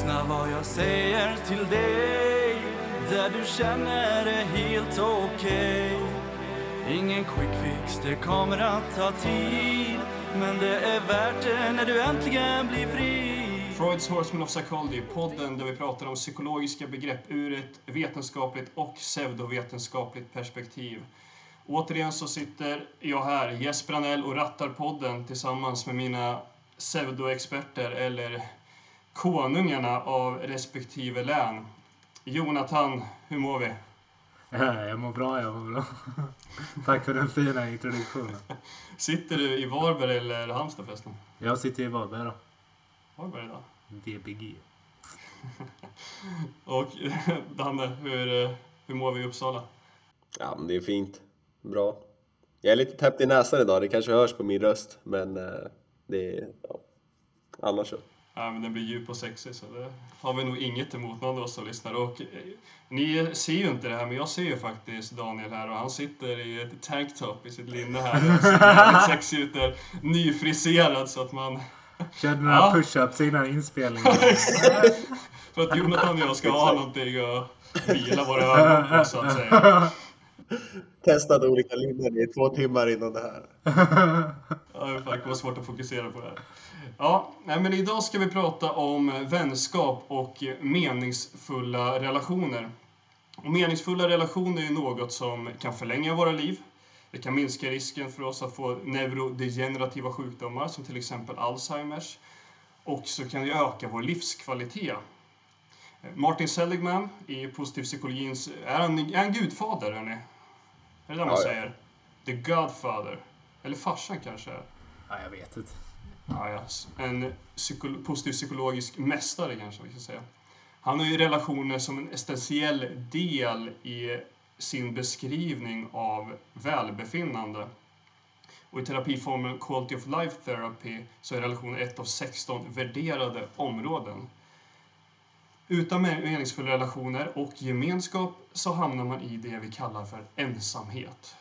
Lyssna vad jag säger till dig Där du känner det helt okej Ingen quick fix, det kommer att ta tid Men det är värt det när du äntligen blir fri Freuds Horseman of Psychology, podden där vi pratar om psykologiska begrepp ur ett vetenskapligt och pseudovetenskapligt perspektiv. Återigen så sitter jag här, Jesper Anell, och rattar podden tillsammans med mina pseudoexperter, eller konungarna av respektive län. Jonathan, hur mår vi? Jag mår bra, jag mår bra. Tack för den fina introduktionen. Sitter du i Varberg eller Halmstad förresten? Jag sitter i Varberg då. Varberg då? VBG. Och Danne, hur, hur mår vi i Uppsala? Ja, men det är fint. Bra. Jag är lite täppt i näsan idag, det kanske hörs på min röst, men eh, det är... Ja. Annars så. Ja, men den blir djup och sexig så det har vi nog inget emot någon av oss som lyssnar. Och, eh, ni ser ju inte det här men jag ser ju faktiskt Daniel här och han sitter i ett tanktop i sitt linne här och ser jävligt sexig ut där. Nyfriserad så att man... Körde några Ja. push-ups innan inspelningen. För att Jonathan och jag ska ha någonting att vila våra ögon på så att säga. Testade olika linnen i två timmar innan det här. Ja, det var svårt att fokusera på det här. Ja, men idag ska vi prata om vänskap och meningsfulla relationer. Och meningsfulla relationer är något som kan förlänga våra liv. Det kan minska risken för oss att få neurodegenerativa sjukdomar som till exempel Alzheimers. Och så kan det öka vår livskvalitet. Martin Seligman i positiv psykologins... Är han, är han gudfader, hörni? Är det det man Ja, ja. säger? The Godfather. Eller farsan kanske? Ja, jag vet inte. Ja, yes. En psyko- positiv psykologisk mästare kanske vi ska säga. Han har ju relationer som en essentiell del i sin beskrivning av välbefinnande. Och i terapiformen Quality of Life Therapy så är relationer ett av 16 värderade områden. Utan meningsfulla relationer och gemenskap så hamnar man i det vi kallar för ensamhet.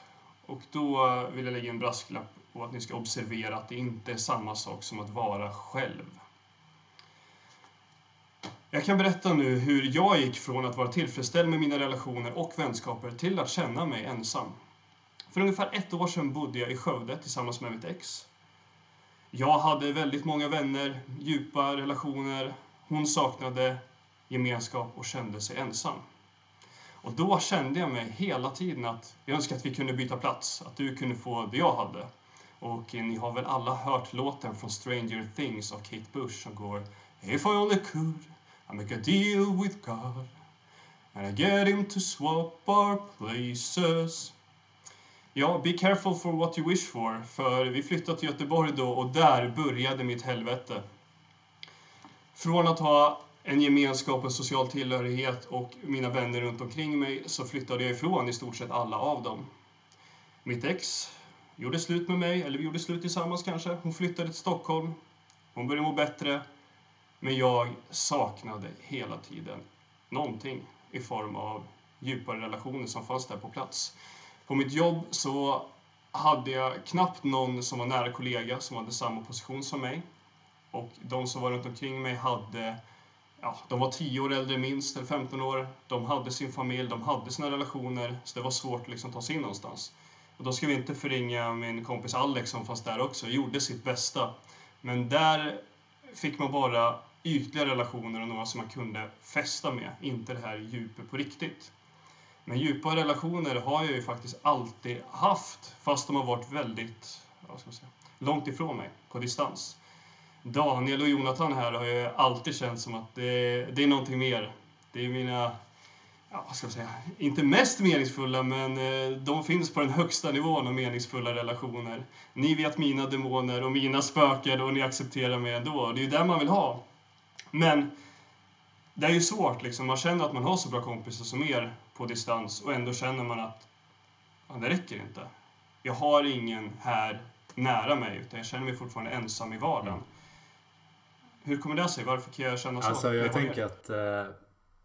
Och då eh, vill jag lägga en brasklapp och att ni ska observera att det inte är samma sak som att vara själv. Jag kan berätta nu hur jag gick från att vara tillfredsställd med mina relationer och vänskaper till att känna mig ensam. För ungefär ett år sedan bodde jag i Skövde tillsammans med mitt ex. Jag hade väldigt många vänner, djupa relationer. Hon saknade gemenskap och kände sig ensam. Och då kände jag mig hela tiden att jag önskar att vi kunde byta plats, att du kunde få det jag hade. Och eh, ni har väl alla hört låten från Stranger Things av Kate Bush som går If I only could I make a deal with God and I get him to swap our places Ja, be careful for what you wish for, för vi flyttade till Göteborg då och där började mitt helvete. Från att ha en gemenskap en social tillhörighet och mina vänner runt omkring mig så flyttade jag ifrån i stort sett alla av dem. Mitt ex gjorde slut med mig, eller vi gjorde slut tillsammans kanske. Hon flyttade till Stockholm. Hon började må bättre. Men jag saknade hela tiden någonting i form av djupare relationer som fanns där på plats. På mitt jobb så hade jag knappt någon som var nära kollega som hade samma position som mig. Och de som var runt omkring mig hade, ja, de var 10 år äldre minst, eller 15 år. De hade sin familj, de hade sina relationer, så det var svårt liksom att liksom ta sig in någonstans. Och då ska vi inte förringa min kompis Alex som fanns där också, gjorde sitt bästa. Men där fick man bara ytliga relationer och några som man kunde fästa med, inte det här djupet på riktigt. Men djupa relationer har jag ju faktiskt alltid haft, fast de har varit väldigt, vad ska man säga, långt ifrån mig, på distans. Daniel och Jonathan här har ju alltid känt som att det, det är någonting mer. Det är mina, ja, vad ska jag säga, inte mest meningsfulla, men eh, de finns på den högsta nivån av meningsfulla relationer. Ni vet mina demoner och mina spöken och ni accepterar mig ändå. Det är ju det man vill ha. Men det är ju svårt liksom. Man känner att man har så bra kompisar som er på distans och ändå känner man att ja, det räcker inte. Jag har ingen här nära mig utan jag känner mig fortfarande ensam i vardagen. Hur kommer det sig? Varför kan jag känna så? Alltså jag tänker er? att eh,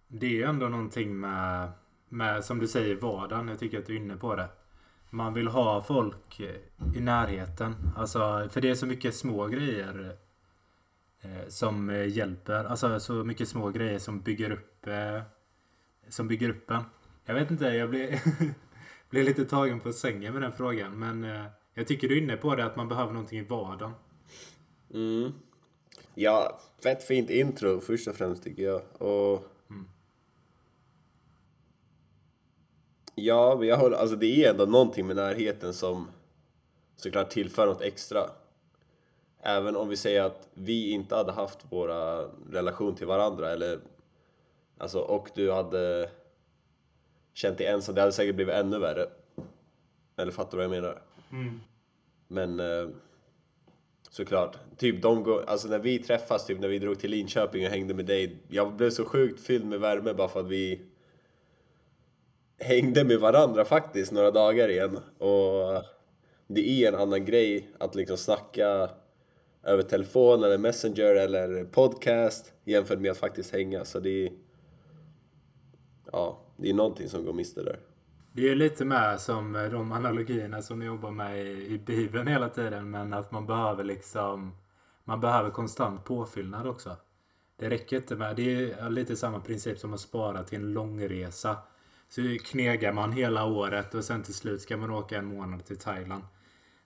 det är ju ändå någonting med, med, som du säger, vardagen. Jag tycker att du är inne på det. Man vill ha folk eh, i närheten. Alltså, för det är så mycket små grejer eh, som eh, hjälper. Alltså så mycket små grejer som bygger upp eh, som bygger upp en. Jag vet inte, jag blir, blir lite tagen på sängen med den frågan. Men eh, jag tycker du är inne på det att man behöver någonting i vardagen. Mm. Ja, fett fint intro först och främst tycker jag. Och... Ja, men jag håller, alltså det är ändå någonting med närheten som såklart tillför något extra. Även om vi säger att vi inte hade haft våra relation till varandra eller alltså, och du hade känt dig ensam, det hade säkert blivit ännu värre. Eller fattar du vad jag menar? Mm. Men eh, såklart, typ de går, alltså när vi träffas, typ när vi drog till Linköping och hängde med dig, jag blev så sjukt fylld med värme bara för att vi hängde med varandra faktiskt några dagar igen. Och det är en annan grej att liksom snacka över telefon eller messenger eller podcast jämfört med att faktiskt hänga. Så det är, ja, det är någonting som går miste där. Det är lite mer som de analogierna som ni jobbar med i, i Bibeln hela tiden. Men att man behöver liksom man behöver konstant påfyllnad också. Det räcker inte med, det är lite samma princip som att spara till en långresa. Så knegar man hela året och sen till slut ska man åka en månad till Thailand.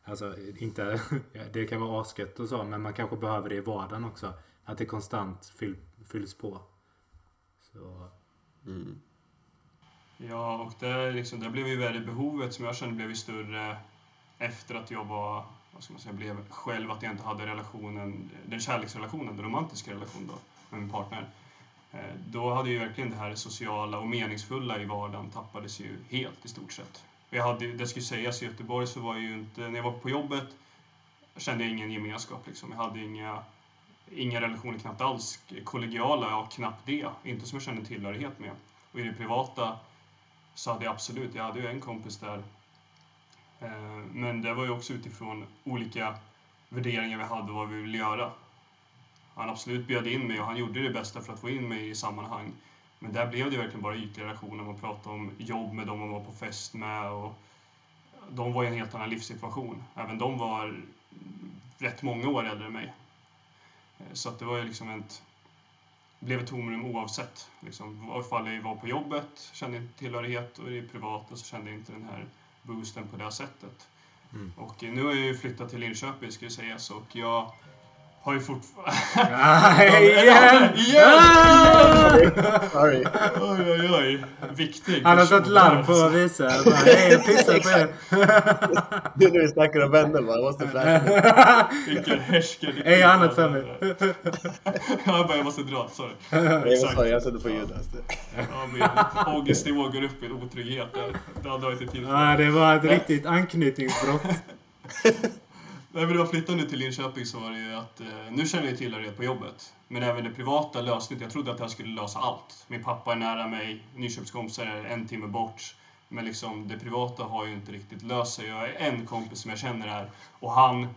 Alltså inte, det kan vara asgött och så men man kanske behöver det i vardagen också. Att det konstant fyll, fylls på. Så. Mm. Ja, och där, liksom, där blev ju väldigt behovet som jag kände blev ju större efter att jag var, vad ska man säga, blev själv att jag inte hade relationen, den kärleksrelationen, den romantiska relationen då, med min partner. Eh, då hade ju verkligen det här sociala och meningsfulla i vardagen tappades ju helt i stort sett. Jag hade, det ska sägas, i Göteborg så var jag ju inte, när jag var på jobbet kände jag ingen gemenskap liksom. Jag hade inga, inga relationer knappt alls. Kollegiala, ja knappt det. Inte som jag kände tillhörighet med. Och i det privata så hade jag absolut, jag hade ju en kompis där. Eh, men det var ju också utifrån olika värderingar vi hade och vad vi ville göra. Han absolut bjöd in mig och han gjorde det bästa för att få in mig i sammanhang. Men där blev det verkligen bara ytliga relationer. Man pratade om jobb med dem man var på fest med och de var i en helt annan livssituation. Även de var rätt många år äldre än mig. Så att det var ju liksom ett blev ett tomrum oavsett. Liksom, ifall jag var på jobbet, kände inte tillhörighet och i det privata så kände jag inte den här boosten på det sättet. Mm. Och nu har jag ju flyttat till Linköping ska ju sägas och jag har ju fortfarande... Nej, igen! Sorry. oj, oj, oj. Viktig Han har satt larm på att visa. Hej, jag pissar på er. Nu när vi snackar om vänner bara, jag måste flasha. Vilken härskare. Ej, annat för mig. jag bara, jag måste dra. Sorry. Vad sa jag? Jag sätter på ljud. alltså. Ja, ångestnivå går upp i en otrygghet. Det hade jag inte tid för. Det var ett riktigt anknytningsbrott. Nej, men när jag flyttade nu till Linköping så var det ju att eh, nu känner jag tillhörighet på jobbet. Men även det privata löste inte. Jag trodde att det här skulle lösa allt. Min pappa är nära mig, Nyköpingskompisar är en timme bort. Men liksom det privata har ju inte riktigt löst sig. Jag har en kompis som jag känner här och han,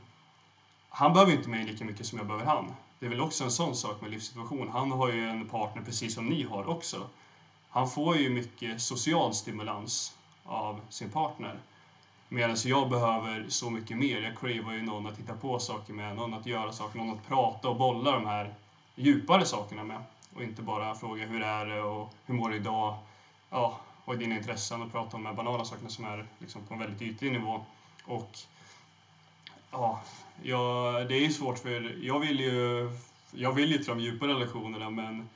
han behöver inte mig lika mycket som jag behöver han. Det är väl också en sån sak med livssituation. Han har ju en partner precis som ni har också. Han får ju mycket social stimulans av sin partner. Medan jag behöver så mycket mer. Jag cravar ju någon att titta på saker med, någon att göra saker, någon att prata och bolla de här djupare sakerna med. Och inte bara fråga hur är det och hur mår du idag? Ja, vad är dina intressen? Och prata om de här banala sakerna som är liksom på en väldigt ytlig nivå. Och ja, jag, det är ju svårt för jag vill ju, jag vill ju till de djupa relationerna men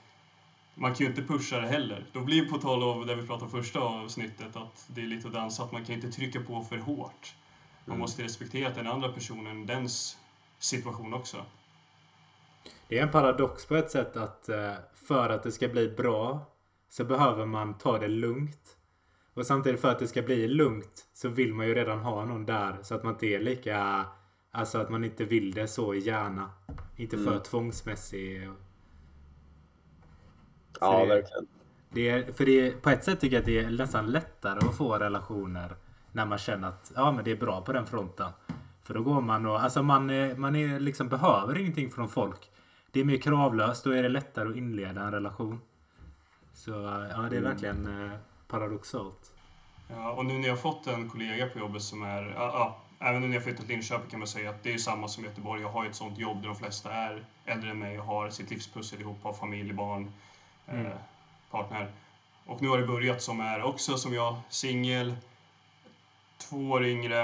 man kan ju inte pusha det heller. Då blir på tal av det vi pratade om första avsnittet, att det är lite att dansa, att man kan inte trycka på för hårt. Man Mm. måste respektera den andra personen, dens situation också. Det är en paradox på ett sätt att eh, för att det ska bli bra så behöver man ta det lugnt. Och samtidigt för att det ska bli lugnt så vill man ju redan ha någon där så att man inte är lika... Alltså att man inte vill det så gärna. Inte för Mm. tvångsmässig. Ja, det- verkligen. Det är, för det på ett sätt tycker jag att det är nästan lättare att få relationer när man känner att ja, men det är bra på den fronten. För då går man och alltså man, är, man är liksom behöver ingenting från folk. Det är mer kravlöst. Då är det lättare att inleda en relation. Så ja, det är Mm. verkligen eh, paradoxalt. Ja, och nu när jag har fått en kollega på jobbet som är, ja, ja, även när jag flyttat till Linköping kan man säga att det är samma som Göteborg. Jag har ett sånt jobb där de flesta är äldre än mig och har sitt livspussel ihop, har familj, barn, Mm. Eh, partner. Och nu har det börjat som är också som jag, singel, två år yngre.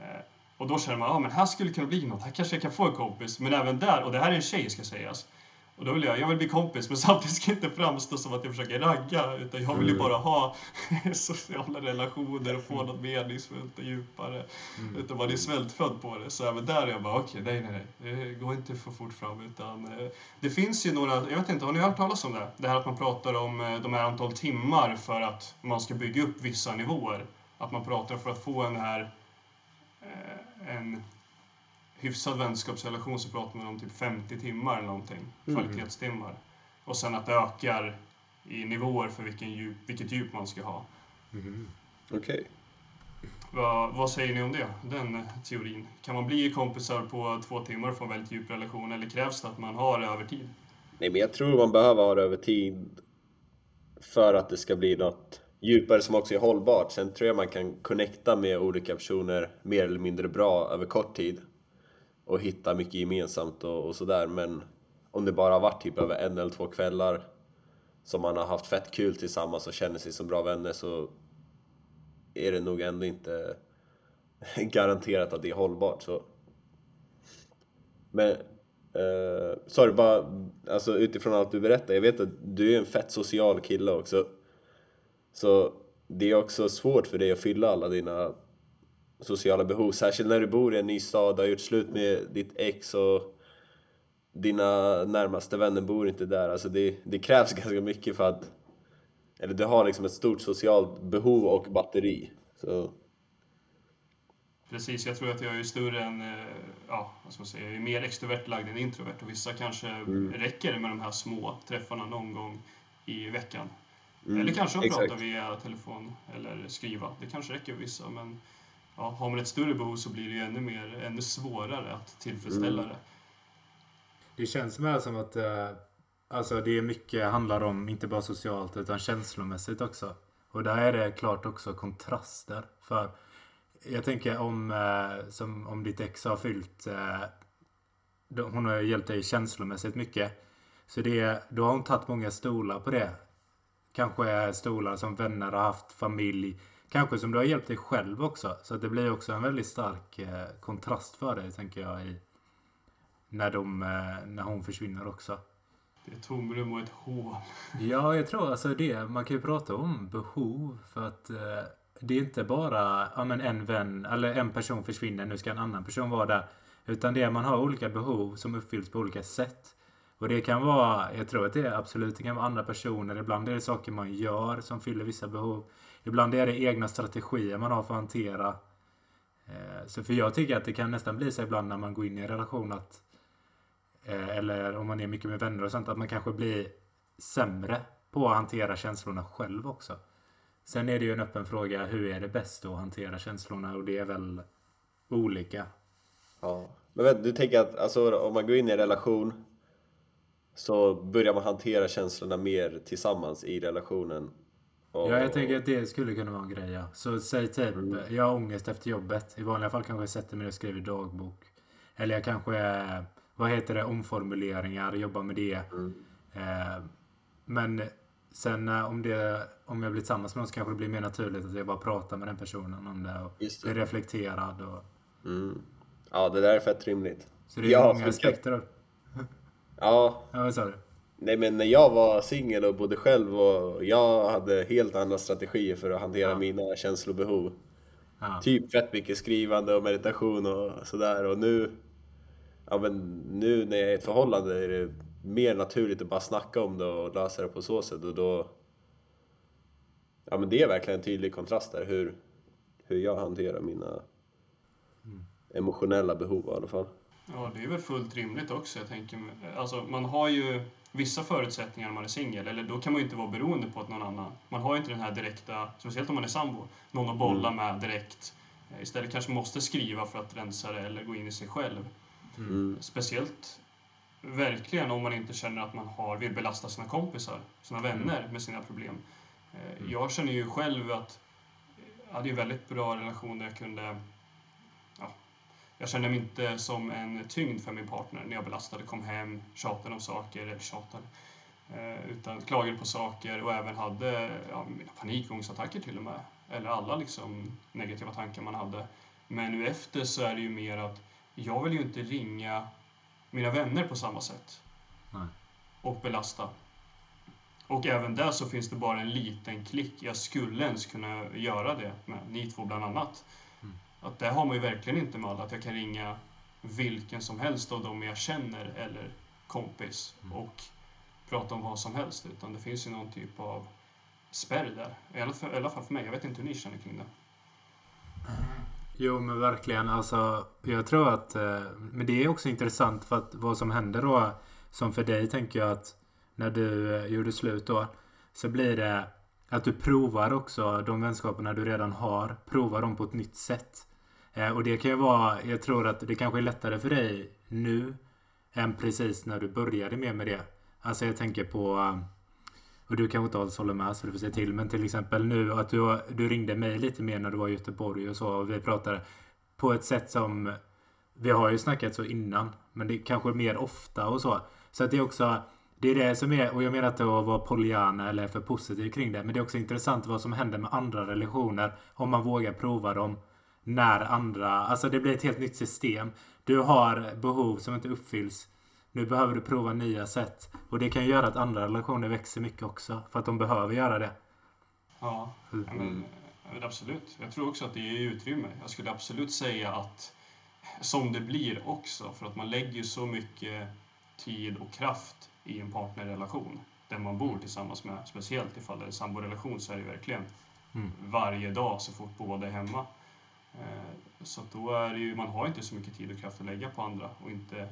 Eh, och då känner man, ja ah, men här skulle det kunna bli något, här kanske jag kan få en kompis. Men även där, och det här är en tjej ska sägas. Och då vill jag, jag vill bli kompis men samtidigt ska det inte framstå som att jag försöker ragga. Utan jag vill ju Mm. bara ha sociala relationer och få något meningsfullt och djupare. Mm. Utan man är svältfödd på det. Så även där är jag bara, okej, nej, nej, nej. Det går inte för fort fram. Utan, eh, det finns ju några, jag vet inte, har ni hört talas om det? Det här att man pratar om eh, de här antal timmar för att man ska bygga upp vissa nivåer. Att man pratar för att få en här, eh, en hyfsad vänskapsrelation så pratar man om typ 50 timmar eller någonting. Mm. Kvalitetstimmar. Och sen att det ökar i nivåer för vilken djup, vilket djup man ska ha. Mhm. Okej. Vad, vad säger ni om det, den teorin? Kan man bli kompisar på två timmar en väldigt djup relation eller krävs det att man har det över tid? Nej, men jag tror man behöver ha det över tid för att det ska bli något djupare som också är hållbart. Sen tror jag man kan connecta med olika personer mer eller mindre bra över kort tid och hitta mycket gemensamt och, och sådär. Men om det bara har varit typ över en eller två kvällar som man har haft fett kul tillsammans och känner sig som bra vänner så är det nog ändå inte garanterat att det är hållbart. Så. Men Uh, sorry, bara alltså, utifrån allt du berättar. Jag vet att du är en fett social kille också. Så det är också svårt för dig att fylla alla dina sociala behov. Särskilt när du bor i en ny stad, du har gjort slut med ditt ex och dina närmaste vänner bor inte där. Alltså det, det krävs ganska mycket för att... Eller du har liksom ett stort socialt behov och batteri. Så Precis, jag tror att jag är större än, eh, ja, vad ska man säga, jag är mer extrovert lagd än introvert och vissa kanske Mm. räcker med de här små träffarna någon gång i veckan. Mm, Eller kanske att prata via telefon eller skriva. Det kanske räcker för vissa men ja, har man ett större behov så blir det ju ännu, mer, ännu svårare att tillfredsställa Mm. det. Det känns mer som att eh, alltså det är mycket handlar om, inte bara socialt, utan känslomässigt också. Och där är det klart också kontraster. För jag tänker om, eh, som, om ditt ex har fyllt, eh, då- hon har hjälpt dig känslomässigt mycket. Så det, då har hon tagit många stolar på det. Kanske stolar som vänner har haft, familj. Kanske som du har hjälpt dig själv också. Så att det blir också en väldigt stark eh, kontrast för dig, tänker jag, i, när, de, eh, när hon försvinner också. Det är ett tomrum och ett hål. Ja, jag tror alltså det. Man kan ju prata om behov för att eh, det är inte bara ja, men en vän eller en person försvinner, nu ska en annan person vara där. Utan det är man har olika behov som uppfylls på olika sätt. Och det kan vara, jag tror att det är absolut, det kan vara andra personer. Ibland är det saker man gör som fyller vissa behov. Ibland är det egna strategier man har för att hantera. Eh, så för jag tycker att det kan nästan bli så ibland när man går in i en relation att eh, eller om man är mycket med vänner och sånt, att man kanske blir sämre på att hantera känslorna själv också. Sen är det ju en öppen fråga, hur är det bäst att hantera känslorna? Och det är väl olika. Ja. Men vet, du tänker att alltså, om man går in i en relation så börjar man hantera känslorna mer tillsammans i relationen. Och, Ja, jag tänker att det skulle kunna vara en grej. Ja. Så säg typ, Mm. jag har ångest efter jobbet. I vanliga fall kanske jag sätter mig och skriver dagbok. Eller jag kanske, vad heter det, omformuleringar, jobbar med det. Mm. Eh, men sen eh, om, det, om jag blir tillsammans med någon så kanske det blir mer naturligt att jag bara pratar med den personen om det. Och Just blir det. reflekterad. Och, Mm. Ja, det där är fett rimligt. så det är Ja, många aspekter. av- Ja, Ja, vad sa du? Nej men när jag var singel och bodde själv och jag hade helt andra strategier för att hantera Ja. mina känslobehov. Ja. Typ fett mycket skrivande och meditation och sådär och nu Ja men nu när jag är i ett förhållande är det mer naturligt att bara snacka om det och lösa det på så sätt och då Ja men det är verkligen en tydlig kontrast där hur, hur jag hanterar mina emotionella behov i alla fall. Ja, det är väl fullt rimligt också. Jag tänker, alltså, man har ju vissa förutsättningar när man är singel, eller då kan man ju inte vara beroende på att någon annan. Man har ju inte den här direkta, speciellt om man är sambo, någon att bolla med direkt. Eh, Istället kanske måste skriva för att rensa det eller gå in i sig själv. Mm. Speciellt verkligen om man inte känner att man har, vill belasta sina kompisar, sina vänner med sina problem. Eh, Jag känner ju själv att jag hade ju väldigt bra relation där jag kunde Jag kände mig inte som en tyngd för min partner när jag belastade, kom hem, tjatade om saker, eller tjatade, eh, utan klagade på saker och även hade ja, mina panikångestattacker till och med. Eller alla liksom negativa tankar man hade. Men nu efter så är det ju mer att jag vill ju inte ringa mina vänner på samma sätt. Nej. Och belasta. Och även där så finns det bara en liten klick. Jag skulle ens kunna göra det med ni två bland annat. Att det har man ju verkligen inte med alla. Att jag kan ringa vilken som helst av dem jag känner eller kompis Mm. och prata om vad som helst. Utan det finns ju någon typ av spärr där. I alla fall, i alla fall för mig. Jag vet inte hur ni känner kring det. Jo men verkligen. Alltså, jag tror att... eh, Men det är också intressant för att vad som händer då. Som för dig tänker jag att när du eh, gjorde slut då. Så blir det att du provar också de vänskaperna du redan har. Provar dem på ett nytt sätt. Eh, Och det kan ju vara... Jag tror att det kanske är lättare för dig nu. Än precis när du började mer med det. Alltså jag tänker på... Eh, och du kanske inte alls håller med så du får säga till. Men till exempel nu att du, du ringde mig lite mer när du var i Göteborg och så. Och vi pratade på ett sätt som... Vi har ju snackat så innan. Men det är kanske mer ofta och så. Så att det är också... Det är det som är... Och jag menar inte att vara polyana eller för positiv kring det. Men det är också intressant vad som händer med andra relationer. Om man vågar prova dem. När andra... Alltså det blir ett helt nytt system. Du har behov som inte uppfylls. Nu behöver du prova nya sätt. Och det kan göra att andra relationer växer mycket också. För att de behöver göra det. Ja, ja, men, men absolut. Jag tror också att det ger utrymme. Jag skulle absolut säga att som det blir också, för att man lägger ju så mycket tid och kraft i en partnerrelation där man bor tillsammans med, speciellt ifall det är en samborelation så är det verkligen Mm. varje dag så fort båda är hemma. Eh, Så då är det ju, man har inte så mycket tid och kraft att lägga på andra och inte,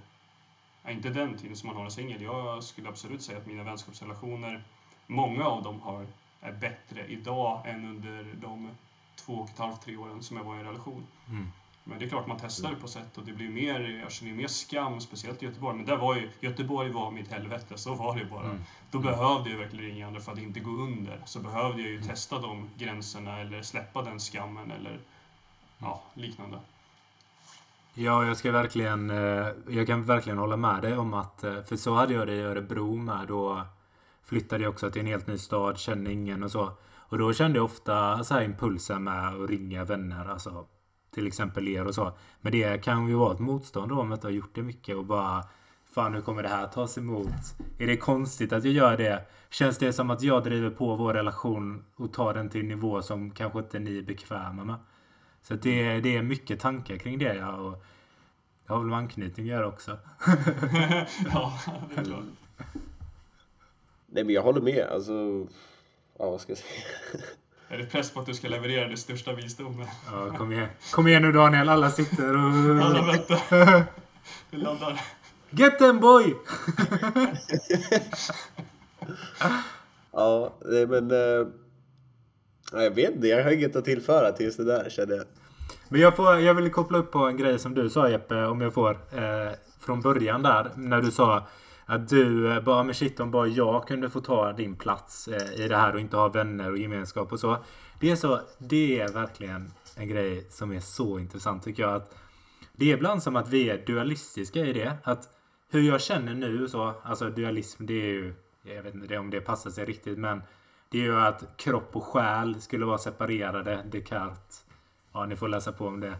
ja, inte den tiden som man har en singel. Jag skulle absolut säga att mina vänskapsrelationer, många av dem har, är bättre idag än under de två och ett halvt, tre åren som jag var i en relation. Mm. Men det är klart man testar det på sätt och det blir mer, jag känner mer skam, speciellt i Göteborg. Men där var ju, Göteborg var mitt helvete, så var det bara. Mm. Då behövde jag verkligen ringa andra för att inte gå under. Så behövde jag ju testa de gränserna eller släppa den skammen eller ja, liknande. Ja, jag ska verkligen... Eh, jag kan verkligen hålla med dig om att... Eh, för så hade jag det i Örebro med. Då flyttade jag också till en helt ny stad, kände ingen och så. Och då kände jag ofta så här impulser med att ringa vänner. Alltså till exempel er och så. Men det kan ju vara ett motstånd då om jag inte har gjort det mycket och bara... Fan, hur kommer det här tas emot? Är det konstigt att jag gör det? Känns det som att jag driver på vår relation och tar den till en nivå som kanske inte ni är bekväma med? Så att det, det är mycket tankar kring det. Ja, och det har väl med anknytning att göra också. ja, det är klart. Nej men jag håller med, alltså... Ja, vad ska jag säga? Är det press på att du ska leverera det största visdomen? Ja, kom igen. Kom igen nu Daniel, alla sitter och... Alla väntar. Vi laddar. Get them boy! Ja, nej men... Eh, ja, jag vet inte, jag har inget att tillföra till just det där känner jag. Men jag, får, jag vill koppla upp på en grej som du sa Jeppe, om jag får. Eh, från början där, när du sa att du eh, bara, men shit om bara jag kunde få ta din plats eh, i det här och inte ha vänner och gemenskap och så. Det är så, det är verkligen en grej som är så intressant tycker jag. att Det är ibland som att vi är dualistiska i det. Att hur jag känner nu och så, alltså dualism det är ju, jag vet inte om det passar sig riktigt men det är ju att kropp och själ skulle vara separerade, Descartes. Ja, ni får läsa på om det.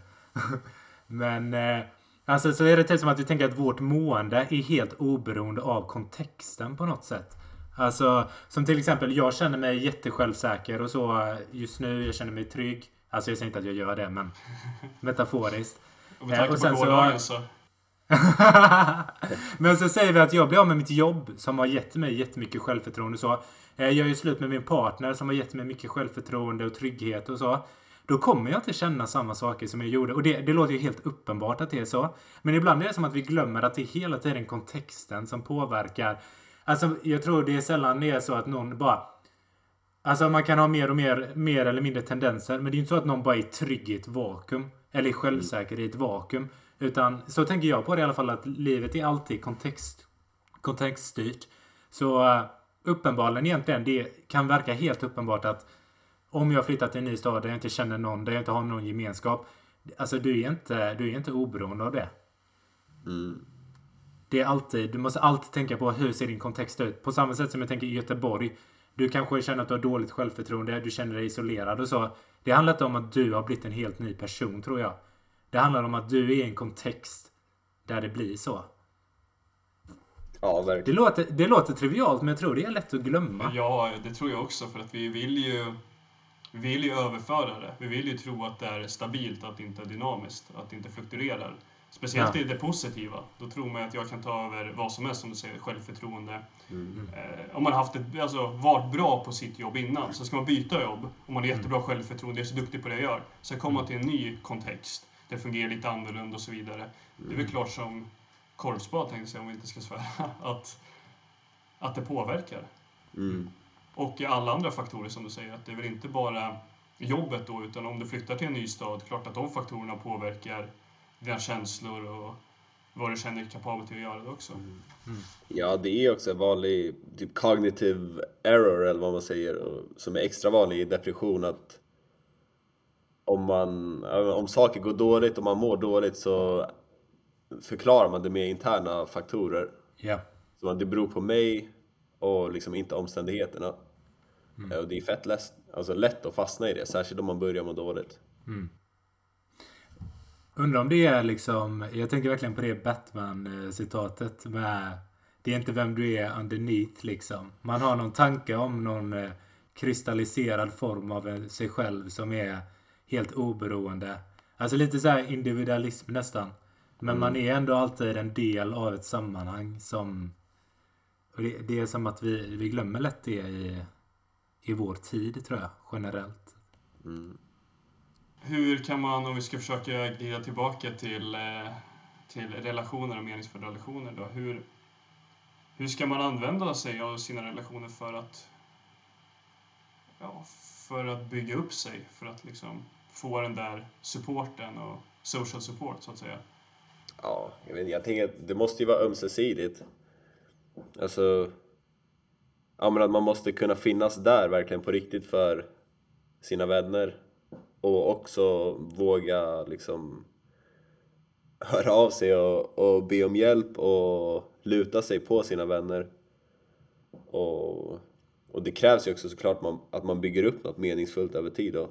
Men eh, alltså så är det typ som att vi tänker att vårt mående är helt oberoende av kontexten på något sätt. Alltså som till exempel jag känner mig jättesjälvsäker och så eh, just nu. Jag känner mig trygg. Alltså jag säger inte att jag gör det men metaforiskt. Och med Eh, tanke och på sen så- gårdagen så... Men så säger vi att jag blir av med mitt jobb som har gett mig jättemycket självförtroende och så. Eh, jag är ju slut med min partner som har gett mig mycket självförtroende och trygghet och så. Då kommer jag inte känna samma saker som jag gjorde. Och det, det låter ju helt uppenbart att det är så. Men ibland är det som att vi glömmer att det är hela tiden kontexten som påverkar. Alltså jag tror det är sällan det är så att någon bara Alltså man kan ha mer och mer, mer eller mindre tendenser. Men det är inte så att någon bara är trygg i ett vakuum. Eller är självsäker i ett vakuum. Utan så tänker jag på det i alla fall att livet är alltid kontext, kontextstyrt. Så eh, uppenbarligen egentligen, det kan verka helt uppenbart att om jag flyttar till en ny stad där jag inte känner någon, där jag inte har någon gemenskap. Alltså du är inte, du är inte oberoende av det. Mm. Det är alltid, du måste alltid tänka på hur ser din kontext ut. På samma sätt som jag tänker i Göteborg. Du kanske känner att du har dåligt självförtroende, du känner dig isolerad och så. Det handlar inte om att du har blivit en helt ny person tror jag. Det handlar om att du är i en kontext där det blir så. Ja, Det verkligen. låter, det låter trivialt men jag tror det är lätt att glömma. Ja, det tror jag också för att vi vill ju vi vill ju överföra det. Vi vill ju tro att det är stabilt, att det inte är dynamiskt, att det inte fluktuerar. Speciellt Ja. i det positiva. Då tror man att jag kan ta över vad som helst, som du säger, självförtroende. Mm. Eh, om man har haft ett, alltså, varit bra på sitt jobb innan, så ska man byta jobb. Om man har jättebra självförtroende, är så duktig på det jag gör. Sen kommer man till en ny kontext. Det fungerar lite annorlunda och så vidare. Det är väl klart som korvspad, tänkte jag säga, om vi inte ska svära, att, att det påverkar. Mm. Och alla andra faktorer som du säger, att det är väl inte bara jobbet då, utan om du flyttar till en ny stad, klart att de faktorerna påverkar dina känslor och vad du känner dig kapabel till att göra det också. Ja, det är också en vanlig typ cognitive error eller vad man säger som är extra vanlig i depression att om, man, om saker går dåligt och man mår dåligt så förklarar man det med interna faktorer. Ja. Så att det beror på mig och liksom inte omständigheterna. Eh, Och det är fett lätt, alltså lätt att fastna i det, särskilt om man börjar må dåligt. Undrar om det är liksom, jag tänker verkligen på det Batman-citatet med Det är inte vem du är underneath liksom. Man har någon tanke om någon eh, kristalliserad form av eh, sig själv som är helt oberoende. Alltså lite så här individualism nästan. Men man är ändå alltid en del av ett sammanhang som... Och det, det är som att vi, vi glömmer lätt det i, i vår tid tror jag, generellt. Hur kan man, om vi ska försöka glida tillbaka till, eh, till relationer och meningsfulla relationer då, hur, hur ska man använda sig av sina relationer för att, ja, för att bygga upp sig, för att liksom få den där supporten och social support så att säga? Ja, jag, vet, jag tänker att det måste ju vara ömsesidigt. Alltså, ja men att man måste kunna finnas där verkligen på riktigt för sina vänner. Och också våga liksom höra av sig och, och be om hjälp och luta sig på sina vänner. Och, och det krävs ju också såklart man, att man bygger upp något meningsfullt över tid då.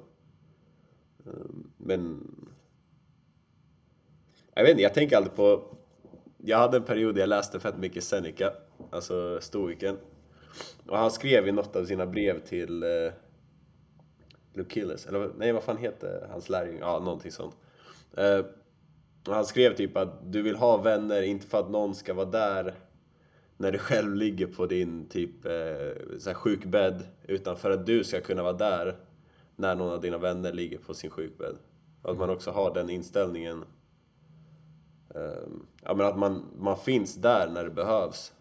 Ehm, men jag vet inte, jag tänker alltid på... Jag hade en period där jag läste fett mycket Seneca, alltså stoikern. Och han skrev i något av sina brev till eh, Lucillus, eller nej vad fan heter hans lärjunge? Ja, någonting sånt. Eh, och han skrev typ att du vill ha vänner, inte för att någon ska vara där när du själv ligger på din typ eh, så här sjukbädd, utan för att du ska kunna vara där när någon av dina vänner ligger på sin sjukbädd. Att man också har den inställningen ja, men att man, man finns där när det behövs.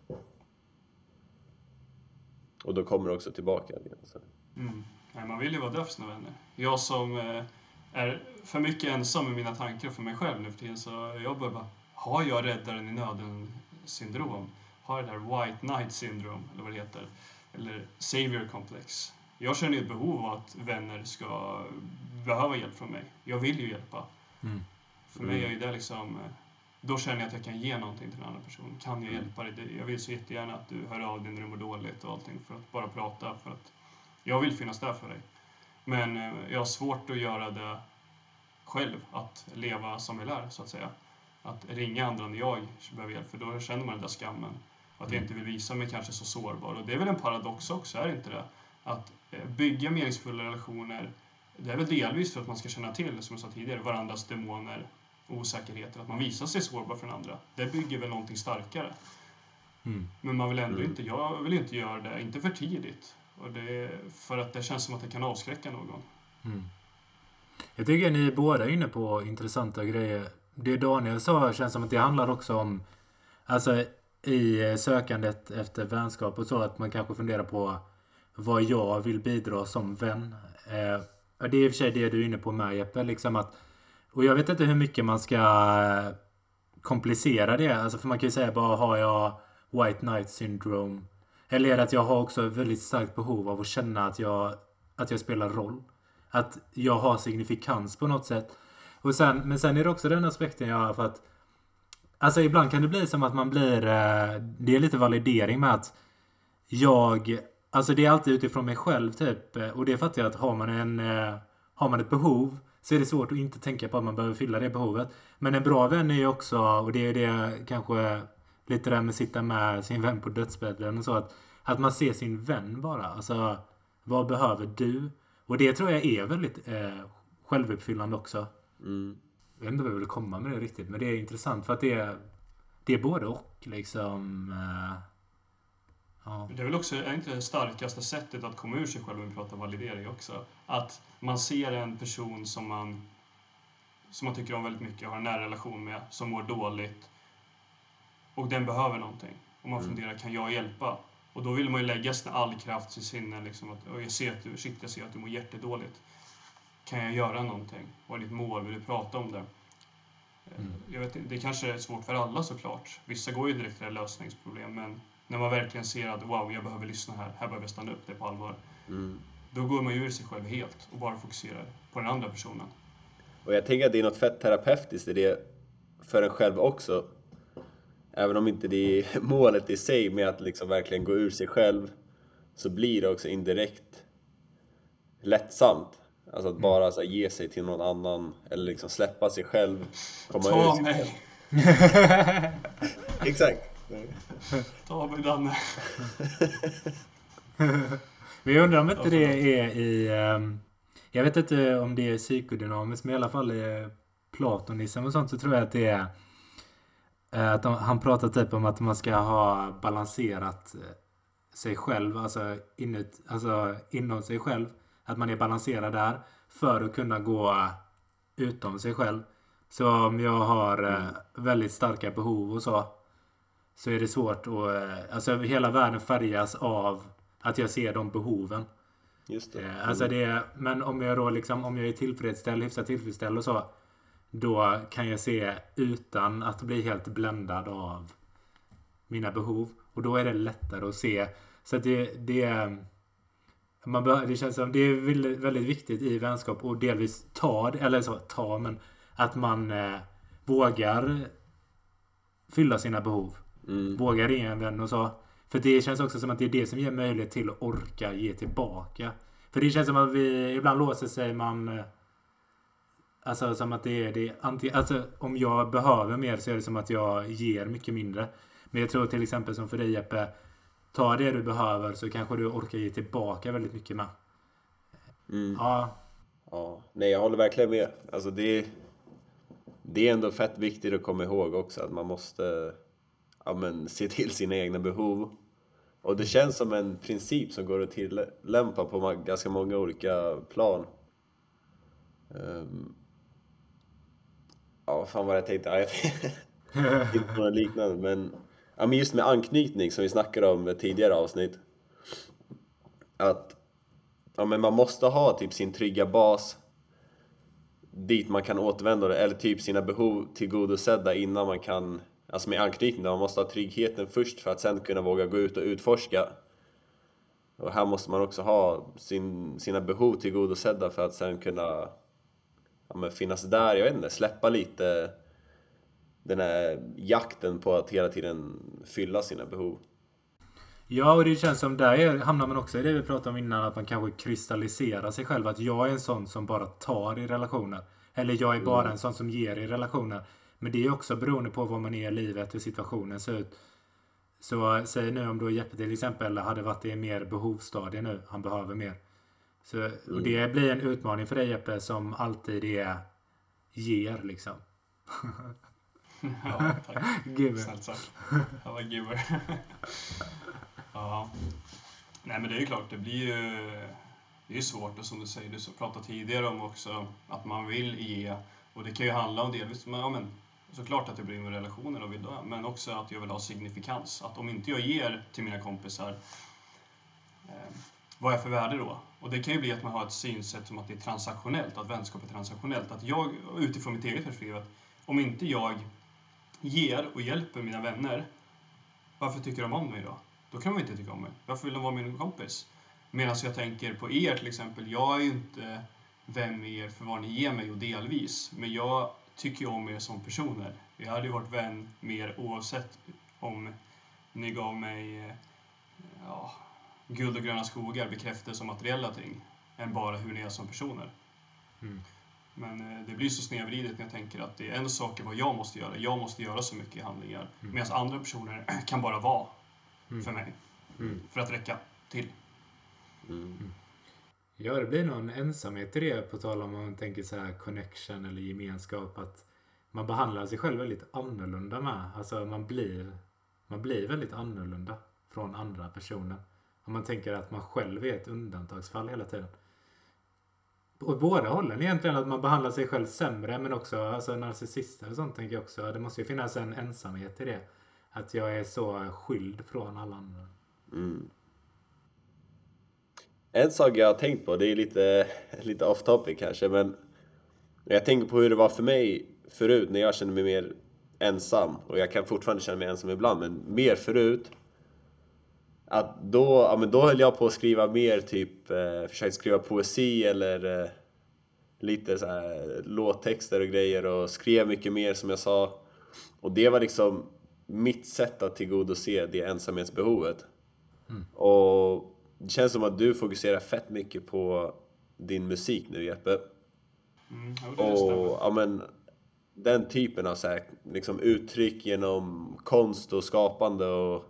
Och då kommer det också tillbaka. Så. Mm. Nej, man vill ju vara där för sina vänner. Jag som eh, är för mycket ensam med mina tankar för mig själv nu för tiden så jag börjar bara, har jag räddaren i nöden syndrom? Har jag det där white knight syndrome, eller vad det heter? Eller savior complex? Jag känner ju ett behov av att vänner ska behöva hjälp från mig. Jag vill ju hjälpa. Mm. För mig är ju det liksom, eh, då känner jag att jag kan ge någonting till en annan person. Kan jag hjälpa dig? Jag vill så jättegärna att du hör av dig när du mår dåligt och allting för att bara prata. För att jag vill finnas där för dig. Men eh, jag har svårt att göra det själv, att leva som jag lär, så att säga. Att ringa andra när jag behöver hjälp, för då känner man den där skammen. Och att jag inte vill visa mig kanske så sårbar. Och det är väl en paradox också, är det inte det? Att eh, bygga meningsfulla relationer, det är väl delvis för att man ska känna till, som jag sa tidigare, varandras demoner osäkerheter. Att man visar sig sårbar för den andra. Det bygger väl någonting starkare. Mm. Men man vill ändå Mm. inte, jag vill inte göra det, inte för tidigt. Och det är för att det känns som att det kan avskräcka någon. Mm. Jag tycker ni är båda inne på intressanta grejer. Det Daniel sa känns som att det handlar också om Alltså i sökandet efter vänskap och så att man kanske funderar på vad jag vill bidra som vän. Eh, det är i och för sig det du är inne på med Jeppe. Liksom att, och jag vet inte hur mycket man ska eh, komplicera det. Alltså för man kan ju säga bara har jag White Knight syndrome? Eller är det att jag har också ett väldigt starkt behov av att känna att jag, att jag spelar roll? Att jag har signifikans på något sätt. Och sen, men sen är det också den aspekten jag har för att Alltså ibland kan det bli som att man blir eh, Det är lite validering med att Jag Alltså det är alltid utifrån mig själv typ Och det fattar jag att har man en eh, Har man ett behov så är det svårt att inte tänka på att man behöver fylla det behovet Men en bra vän är ju också Och det är det kanske Lite där med att sitta med sin vän på dödsbädden och så att Att man ser sin vän bara Alltså Vad behöver du? Och det tror jag är väldigt eh, Självuppfyllande också Mm. jag vet inte vad jag vill komma med det riktigt, men det är intressant för att det är, det är både och liksom. eh, ja. Det är väl också är inte det starkaste sättet att komma ur sig själv om vi pratar validering också. Att man ser en person som man, som man tycker om väldigt mycket, har en nära relation med, som mår dåligt. Och den behöver någonting. Och man Mm. funderar, kan jag hjälpa? Och då vill man ju lägga all kraft i sinne. Liksom, att, "Oj, jag ser att du, shit, jag ser att du mår jättedåligt. Kan jag göra någonting? Vad är ditt mål? Vill du prata om det? Mm. Jag vet, det kanske är svårt för alla såklart. Vissa går ju direkt till lösningsproblem. Men när man verkligen ser att wow, jag behöver lyssna här. Här behöver jag stanna upp det på allvar. Mm. Då går man ju ur sig själv helt och bara fokuserar på den andra personen. Och jag tänker att det är något fett terapeutiskt i det för en själv också. Även om inte det är målet i sig med att liksom verkligen gå ur sig själv så blir det också indirekt lättsamt. Alltså att bara så här, ge sig till någon annan eller liksom släppa sig själv. Komma ur Ta sig. mig! Exakt. Ta mig Danne! Men jag undrar om inte det är i... ehm, jag vet inte om det är psykodynamiskt, men i alla fall i platonism och sånt så tror jag att det är... eh, Att de, han pratar typ om att man ska ha balanserat eh, sig själv, alltså, inut, alltså inom sig själv. Att man är balanserad där för att kunna gå utom sig själv. Så om jag har eh, väldigt starka behov och så så är det svårt att... eh, Alltså hela världen färgas av att jag ser de behoven. Just det. Eh, Alltså det men om jag då liksom, om jag är tillfredsställd, hyfsat tillfredsställd och så. Då kan jag se utan att bli helt bländad av mina behov. Och då är det lättare att se. Så att det, det. Man bör, det känns som det är väldigt, väldigt viktigt i vänskap och delvis ta, eller så ta, men att man eh, vågar fylla sina behov. Mm. Vågar ringa en vän och så. För det känns också som att det är det som ger möjlighet till att orka ge tillbaka. För det känns som att vi ibland låser sig man... eh, Alltså som att det är det anti, Alltså om jag behöver mer så är det som att jag ger mycket mindre. Men jag tror till exempel som för dig Jeppe. Ta det du behöver så kanske du orkar ge tillbaka väldigt mycket med. Mm. Ja, Ja, nej jag håller verkligen med. Alltså det, det är ändå fett viktigt att komma ihåg också att man måste ja, men, se till sina egna behov. Och det känns som en princip som går att tillämpa på ganska många olika plan. Um, ja, vad fan var det jag tänkte? Ja, jag tänkte inte på något liknande, men, ja, men just med anknytning som vi snackade om i tidigare avsnitt. Att ja, men man måste ha typ sin trygga bas dit man kan återvända eller typ sina behov tillgodosedda innan man kan Alltså med anknytning, man måste ha tryggheten först för att sen kunna våga gå ut och utforska. Och här måste man också ha sin, sina behov tillgodosedda för att sen kunna ja, men finnas där, jag vet inte, släppa lite den här jakten på att hela tiden fylla sina behov. Ja, och det känns som där är, hamnar man också i det vi pratade om innan, att man kanske kristalliserar sig själv. Att jag är en sån som bara tar i relationer. Eller jag är bara en sån som ger i relationer. Men det är också beroende på vad man är i livet, hur situationen ser ut. Så säg nu om då Jeppe till exempel hade varit i en mer behovsstadie nu, han behöver mer. Så, och det blir en utmaning för dig Jeppe som alltid är ger liksom. Ja, tack. Snällt sagt. Jag var giver. ja. Nej men det är ju klart, det blir ju... Det är svårt och som du säger, du pratade tidigare om också att man vill ge. Och det kan ju handla om delvis, men, ja, men såklart att jag bryr mig om relationer och vill dö, men också att jag vill ha signifikans. Att om inte jag ger till mina kompisar, eh, vad är jag för värde då? Och det kan ju bli att man har ett synsätt som att det är transaktionellt, att vänskap är transaktionellt. Att jag, utifrån mitt eget perspektiv, att om inte jag ger och hjälper mina vänner, varför tycker de om mig då? Då kan de inte tycka om mig. Varför vill de vara min kompis? Medan jag tänker på er till exempel, jag är ju inte vem är er för vad ni ger mig och delvis. Men jag tycker ju om er som personer. Jag hade ju varit vän med er oavsett om ni gav mig eh, ja, guld och gröna skogar, bekräftelse och materiella ting, än bara hur ni är som personer. Mm. Men eh, det blir så snedvridet när jag tänker att det är en sak är vad jag måste göra. Jag måste göra så mycket i handlingar. Mm. Medan andra personer kan bara vara Mm. för mig. Mm. För att räcka till. Ja, det blir någon ensamhet i det på tal om man tänker så här connection eller gemenskap. Att man behandlar sig själv väldigt annorlunda med. Alltså man blir, man blir väldigt annorlunda från andra personer. Om man tänker att man själv är ett undantagsfall hela tiden. Åt båda hållen egentligen, att man behandlar sig själv sämre men också alltså narcissister och sånt tänker jag också. Det måste ju finnas en ensamhet i det. Att jag är så skild från alla andra. Mm. En sak jag har tänkt på, det är lite, lite off topic kanske, men jag tänker på hur det var för mig förut när jag kände mig mer ensam. Och jag kan fortfarande känna mig ensam ibland, men mer förut. Att då, ja, men då höll jag på att skriva mer, typ eh, försökte skriva poesi eller eh, lite så här låttexter och grejer och skrev mycket mer som jag sa. Och det var liksom mitt sätt att tillgodose det ensamhetsbehovet. Och det känns som att du fokuserar fett mycket på din musik nu Jeppe. Mm. Och ja, men, den typen av så här, liksom, uttryck genom konst och skapande och...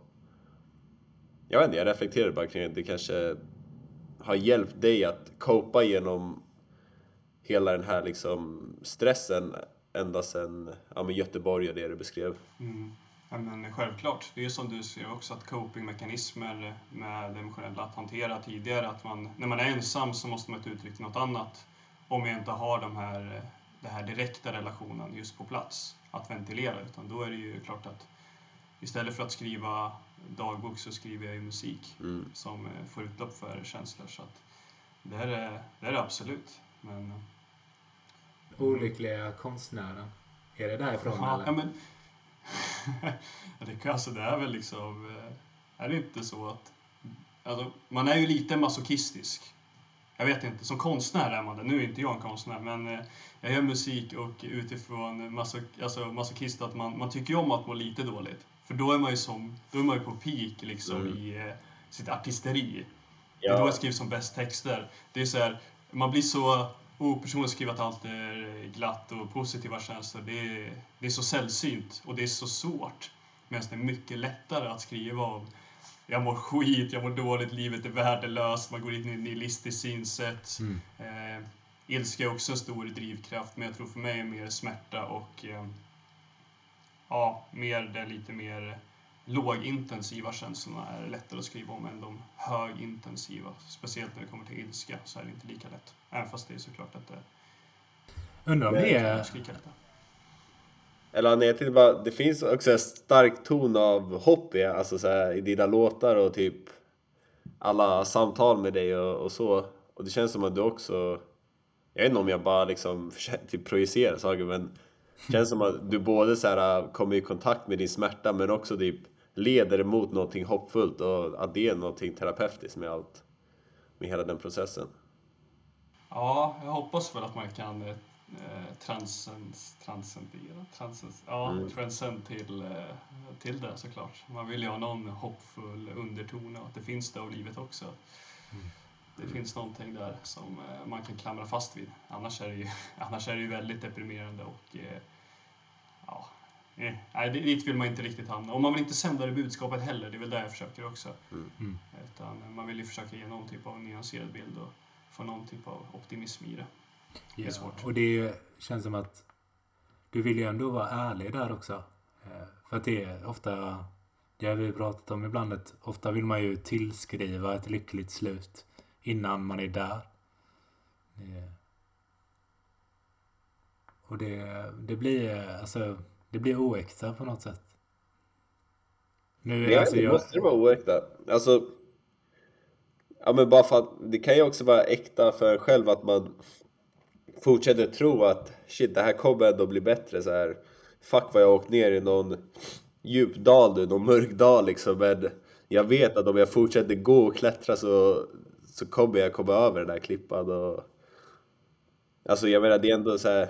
Jag vet inte, jag reflekterar bara kring att det kanske har hjälpt dig att copa genom hela den här liksom stressen ända sedan ja, men Göteborg och det du beskrev. Mm. Ja, men självklart. Det är som du ser också att copingmekanismer med det emotionella att hantera tidigare. Att man, när man är ensam så måste man uttrycka något annat. Om jag inte har de här, den här direkta relationen just på plats att ventilera. Utan då är det ju klart att istället för att skriva dagbok så skriver jag ju musik Mm. som eh, får utlopp för känslor. Så att det är det, är absolut. Men, Olyckliga konstnären. Är det därifrån Ja, eller? ja, men... Ja, det, alltså, det är väl liksom... eh, Är det inte så att... Alltså, man är ju lite masochistisk. Jag vet inte, som konstnär är man det. Nu är inte jag en konstnär, men eh, jag gör musik och utifrån maso, alltså, masochist att man, man tycker om att må lite dåligt. För då är man ju, som, då är man ju på peak liksom, Mm. i eh, sitt artisteri. Det är då Ja, jag skriver som bäst texter. Det är så här, man blir så... Oh, personen skriver att allt är glatt och positiva känslor. Det är, det är så sällsynt och det är så svårt. Medan det är mycket lättare att skriva om jag mår skit, jag mår dåligt, livet är värdelöst, man går in i ett nihilistiskt synsätt. Mm. Eh, ilska är också en stor drivkraft, men jag tror för mig är mer smärta och eh, ja, mer det lite mer lågintensiva känslorna är lättare att skriva om än de högintensiva. Speciellt när det kommer till ilska så är det inte lika lätt. Även fast det är såklart att det Undrar om det är... Eller jag tänkte bara, det finns också en stark ton av hopp i, alltså så här, i dina låtar och typ alla samtal med dig och, och så. Och det känns som att du också, jag vet inte om jag bara liksom typ projicera saker men det känns som att du både så här, kommer i kontakt med din smärta men också typ leder mot någonting hoppfullt och att det är någonting terapeutiskt med allt, med hela den processen. Ja, jag hoppas väl att man kan eh, transcens, transcendera, transcens, ja, Mm. transcend till, eh, till det såklart. Man vill ju ha någon hoppfull underton och att det finns det av livet också. Det finns någonting där som eh, man kan klamra fast vid. Annars är det ju, annars är det ju väldigt deprimerande och eh, ja, eh, nej, det- dit vill man inte riktigt hamna. Och man vill inte sända det budskapet heller, det är väl det jag försöker också. Mm. Utan man vill ju försöka ge någon typ av nyanserad bild och få någon typ av optimism i det. Det är Ja, svårt. och det känns som att du vill ju ändå vara ärlig där också. Eh, För att det är ofta, det har vi pratat om ibland, att ofta vill man ju tillskriva ett lyckligt slut innan man är där. Det, och det, det blir, alltså, det blir oäkta på något sätt. Nu, Ja, alltså, det jag, måste det vara oäkta. Alltså, ja men bara för att det kan ju också vara äkta för en själv att man fortsätter tro att shit, det här kommer ändå bli bättre så här. Fuck vad jag åkt ner i någon djup dal nu, någon mörk dal liksom, men jag vet att om jag fortsätter gå och klättra så, så kommer jag komma över den här klippan och Alltså jag menar, det är ändå så här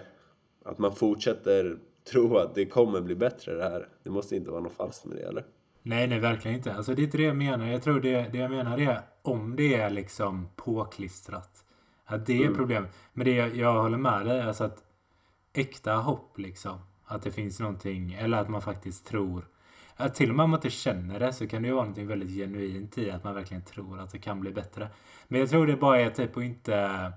att man fortsätter tro att det kommer bli bättre det här. Det måste inte vara något falskt med det, eller? Nej, nej, verkligen inte. Alltså det är inte det jag menar. Jag tror det, det jag menar är om det är liksom påklistrat. Att det är problem. Men det jag, jag håller med dig, alltså att äkta hopp liksom. Att det finns någonting, eller att man faktiskt tror. Att till och med om man inte känner det så kan det ju vara någonting väldigt genuint i att man verkligen tror att det kan bli bättre. Men jag tror det bara är typ att inte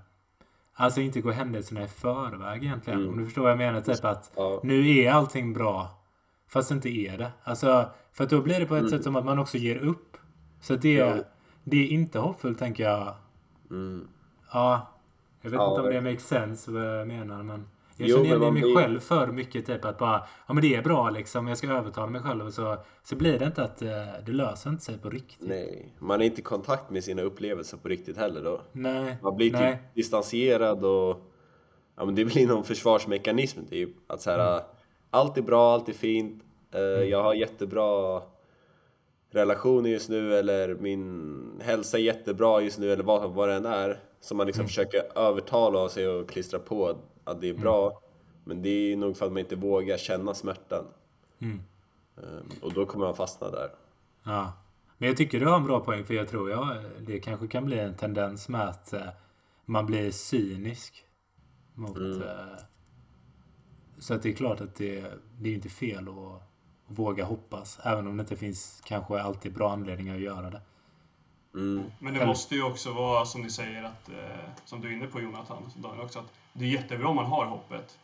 Alltså inte gå händelserna i förväg egentligen. Mm. Om du förstår vad jag menar. Typ att Ja. nu är allting bra. Fast det inte är det. Alltså, för att då blir det på ett Mm. sätt som att man också ger upp. Så det, Ja. det är inte hoppfullt tänker jag. Mm. Ja. Jag vet Ja, inte om det makes sense vad jag menar. Men jag Jo, känner igen mig blir- själv för mycket. Typ att bara, ja men det är bra liksom. Jag ska övertala mig själv. Så, så blir det inte att eh, det löser inte sig på riktigt. Nej, man är inte i kontakt med sina upplevelser på riktigt heller då. Nej. Man blir typ Nej. distanserad och ja, men det blir någon försvarsmekanism typ. Att så här, allt är bra, allt är fint, eh, jag har jättebra relationer just nu eller min hälsa är jättebra just nu eller vad, vad det än är. Som man liksom försöker övertala sig och klistra på att, det är bra. Men det är nog för att man inte vågar känna smärtan. Mm. Ehm, och då kommer man fastna där. Ja. Men jag tycker du har en bra poäng för jag tror jag, det kanske kan bli en tendens med att eh, man blir cynisk. Mot, Mm. eh, så att det är klart att det, det är inte fel att, att våga hoppas. Även om det inte finns kanske alltid bra anledningar att göra det. Mm. Men det måste ju också vara som ni säger, att, eh, som du är inne på Jonathan, Daniel också, att det är jättebra om man har hoppet.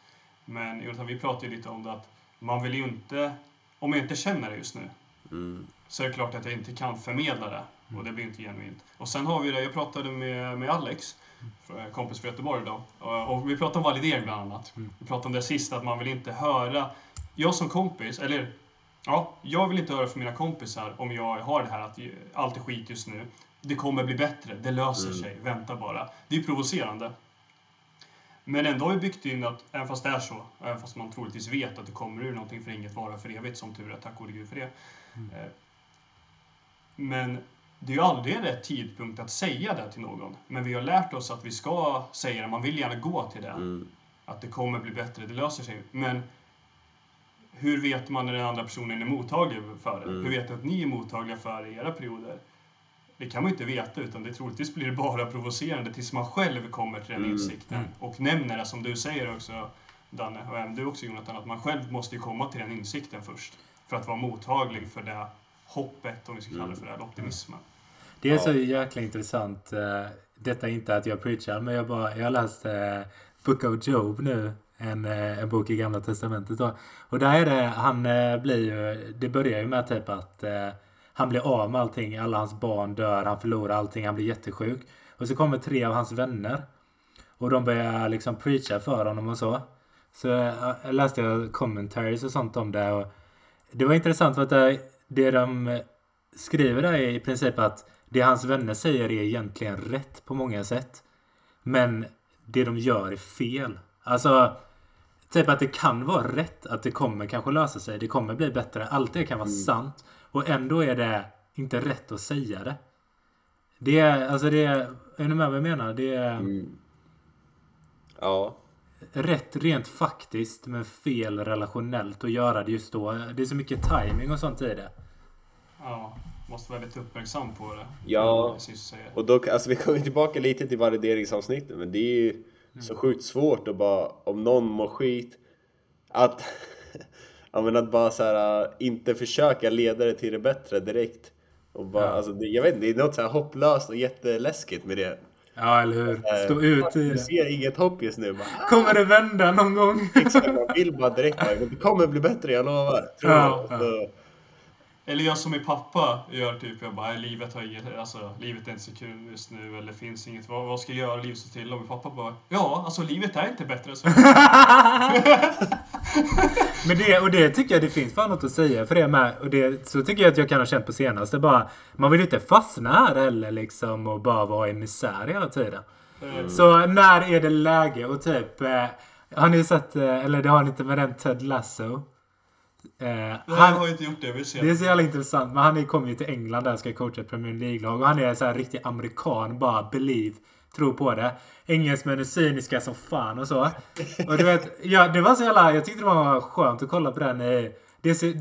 Men Jonathan, vi pratade ju lite om det att man vill ju inte, om jag inte känner det just nu, Mm. så är det klart att jag inte kan förmedla det. Och det blir inte genuint. Och sen har vi det, jag pratade med, med Alex, för- kompis från Göteborg idag. Och, vi pratade om validering bland annat. Vi pratade om det sist, att man vill inte höra... Jag som kompis, eller ja, jag vill inte höra från mina kompisar om jag har det här att allt är skit just nu. Det kommer bli bättre, det löser Mm. sig, vänta bara. Det är provocerande. Men ändå har vi byggt in att, även fast det är så, även fast man troligtvis vet att det kommer ur någonting för inget vara för evigt, som tur är, tack gode gud för det. Eh, Men det är ju aldrig rätt tidpunkt att säga det till någon. Men vi har lärt oss att vi ska säga det, man vill gärna gå till det. Mm. Att det kommer bli bättre, det löser sig. Men hur vet man när den andra personen är mottaglig för det? Mm. Hur vet du att ni är mottagliga för era perioder? Det kan man ju inte veta, utan det troligtvis blir det bara provocerande tills man själv kommer till den Mm. insikten. Mm. Och nämner det, som du säger också, Danne, och även du också Jonathan, att man själv måste ju komma till den insikten först. För att vara mottaglig för det hoppet, om vi ska kalla det för det, eller optimismen. Det är Ja. så jäkla intressant. eh, Detta är inte att jag preachar, men jag, bara, jag har läst eh, Book of Job nu. En, eh, en bok i Gamla Testamentet då. Och där är det, han blir ju, det börjar ju med typ att han blir av med allting. Alla hans barn dör, han förlorar allting, han blir jättesjuk. Och så kommer tre av hans vänner. Och de börjar liksom preacha för honom och så. Så eh, jag läste jag commentaries och sånt om det. Och det var intressant för att det, det de skriver där är i princip att det hans vänner säger är egentligen rätt på många sätt. Men det de gör är fel. Alltså, typ att det kan vara rätt. Att det kommer kanske lösa sig. Det kommer bli bättre. Allt det kan vara sant. Och ändå är det inte rätt att säga det. Det är, alltså det är, är ni med vad jag menar? Det är Mm. Ja, rätt rent faktiskt men fel relationellt att göra det just då. Det är så mycket timing och sånt i det. Ja, måste vara lite uppmärksam på det. Ja. Och då, alltså vi kommer tillbaka lite till valideringsavsnittet, men det är ju så sjukt svårt att bara, om någon mår skit, att, ja, men att bara så här, äh, inte försöka leda det till det bättre direkt. Och bara, Ja. alltså, det, jag vet inte, det är något så här hopplöst och jätteläskigt med det. Ja, eller hur? Stå ut i Du det. ser inget hopp just nu. Bara, Kommer det vända någon gång? exakt, man vill bara direkt, bara, det kommer bli bättre, jag lovar. Tror Ja, jag. ja. Så, Eller jag som min pappa gör typ, jag bara, "Nej, livet har inget, alltså livet är inte så kul just nu, eller finns inget, vad, vad ska jag göra, livet står till? Och min pappa bara, ja, alltså livet är inte bättre så. Men det, och det tycker jag det finns fan något att säga för det med. Och det, så tycker jag att jag kan ha känt på senaste. Bara, man vill ju inte fastna här heller liksom och bara vara i misär hela tiden. Eh, Så när är det läge och typ... Eh, har ni sett, eh, eller det har ni inte med den Ted Lasso? Eh, Nej, han, har inte gjort det, jag vill se. det är så jävla intressant. Men han är- kommer ju till England där och ska coacha ett Premier League-lag. Och han är så här riktig amerikan. Bara believe tro på det. Engelsmän är cyniska som fan och så. Och du vet, ja, det var så jävla... Jag tyckte det var skönt att kolla på den. Det,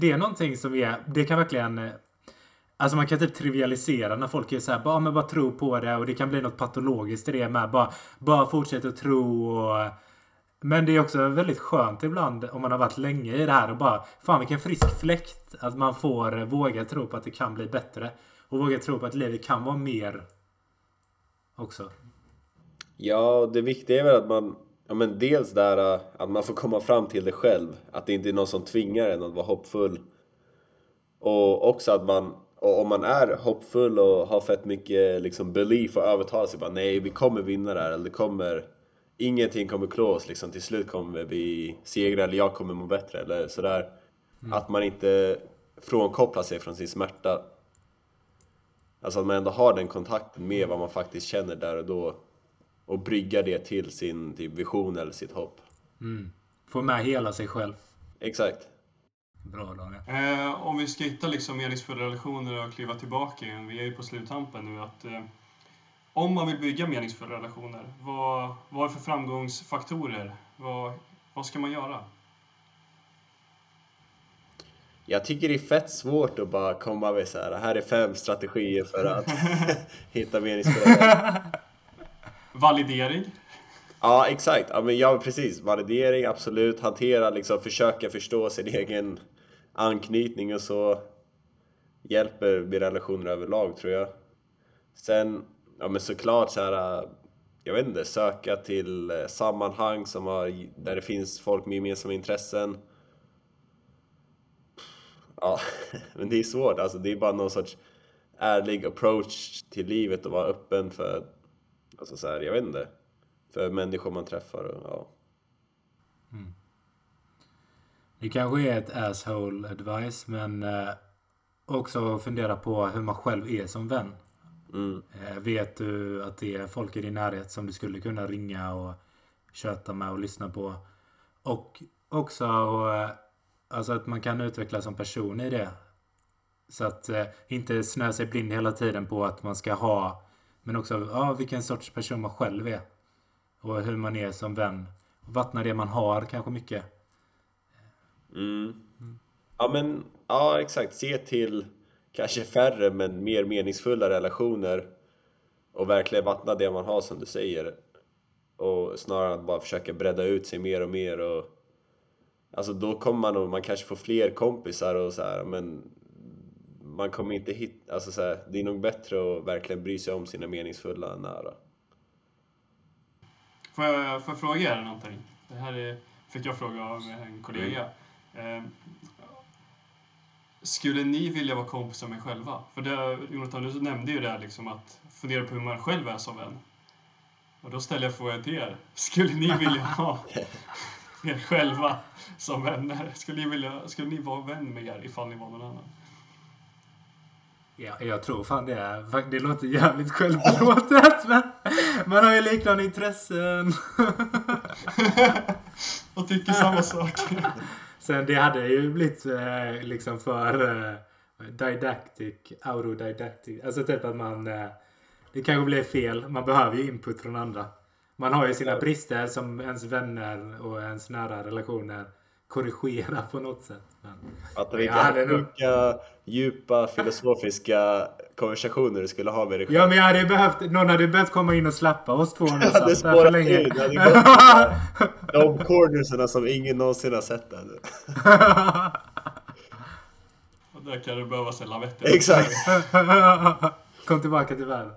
det är någonting som är... Det kan verkligen... eh, Alltså man kan typ trivialisera när folk är såhär, bara, men bara tro på det och det kan bli något patologiskt i det med. Bara, bara fortsätt att tro och... Men det är också väldigt skönt ibland om man har varit länge i det här och bara, fan vilken frisk fläkt att man får våga tro på att det kan bli bättre. Och våga tro på att livet kan vara mer också. Ja, det viktiga är väl att man, ja men dels där äh, att man får komma fram till det själv. Att det inte är någon som tvingar en att vara hoppfull. Och också att man, och om man är hoppfull och har fett mycket liksom belief och övertalar sig bara nej, vi kommer vinna det här, eller det kommer ingenting kommer klå oss liksom, till slut kommer vi segra eller jag kommer må bättre eller sådär. Att man inte frånkopplar sig från sin smärta. Alltså att man ändå har den kontakten med vad man faktiskt känner där och då. Och brygga det till sin typ, vision eller sitt hopp. Få med hela sig själv. Exakt. Bra Daniel. Eh, om vi ska hitta liksom meningsfulla relationer och kliva tillbaka igen, vi är ju på sluttampen nu, att eh, om man vill bygga meningsfulla relationer, vad, vad är för framgångsfaktorer? Vad, vad ska man göra? Jag tycker det är fett svårt att bara komma med så här. här är fem strategier för att hitta meningsfulla Validering? Ja, exakt. Ja, men ja, precis. Validering, absolut. Hantera, liksom försöka förstå sin egen anknytning och så hjälper med relationer överlag, tror jag. Sen, ja men såklart så här, äh, jag vet inte, söka till äh, sammanhang som har, där det finns folk med gemensamma intressen. Ja, men det är svårt. Alltså, det är bara någon sorts ärlig approach till livet och vara öppen för, alltså så här, jag vet inte, för människor man träffar och ja. Mm. Det kanske är ett asshole advice men eh, också fundera på hur man själv är som vän. Mm. Eh, vet du att det är folk i din närhet som du skulle kunna ringa och köta med och lyssna på? Och också eh, alltså att man kan utvecklas som person i det. Så att eh, inte snöa sig blind hela tiden på att man ska ha men också ja, vilken sorts person man själv är. Och hur man är som vän. Vattna det man har kanske mycket. Mm. Ja men, ja exakt. Se till kanske färre men mer meningsfulla relationer och verkligen vattna det man har som du säger. Och snarare att bara försöka bredda ut sig mer och mer och Alltså då kommer man och man kanske får fler kompisar och så här, men man kommer inte hitta, alltså så här, det är nog bättre att verkligen bry sig om sina meningsfulla nära. Får jag, får jag fråga er någonting? Det här är, fick jag fråga av en kollega. Eh, skulle ni vilja vara kompisar med er själva? För det, Jonathan, du nämnde ju det liksom att fundera på hur man själv är som vän. Och då ställer jag frågan till er. Skulle ni vilja ha er själva som vänner? Skulle ni, vilja, skulle ni vara vän med er ifall ni var någon annan? Ja, jag tror fan det är. Det låter jävligt självbelåtet men man har ju liknande intressen. Och tycker samma sak. Sen det hade ju blivit eh, liksom för eh, didactic, autodidactic. Alltså typ att man... Eh, det kanske blir fel. Man behöver ju input från andra. Man har ju sina brister som ens vänner och ens nära relationer korrigerar på något sätt. Men, Att vilka Jag hade nog- djupa, filosofiska konversationer du skulle ha med dig själv. ja men jag hade behövt, någon hade behövt komma in och slappa oss två nu. Ja, satt det där spårar för länge. ur. Det hade. De cornersarna som ingen någonsin har sett ännu. Och där kan det behövas en lavett. Exakt. Kom tillbaka till världen.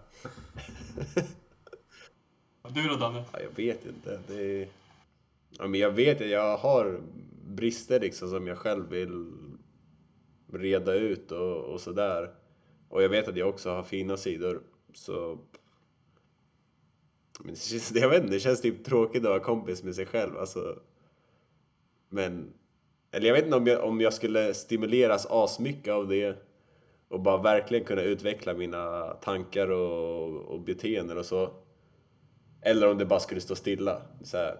Du då Danne? Ja, jag vet inte. Det är... ja, men jag vet att jag har brister liksom som jag själv vill reda ut och, och sådär. Och jag vet att jag också har fina sidor. Så... Men det känns, jag vet inte, det känns typ tråkigt att vara kompis med sig själv. Alltså... Men... Eller jag vet inte om jag, om jag skulle stimuleras asmycket av det och bara verkligen kunna utveckla mina tankar och, och beteenden och så. Eller om det bara skulle stå stilla. Så här,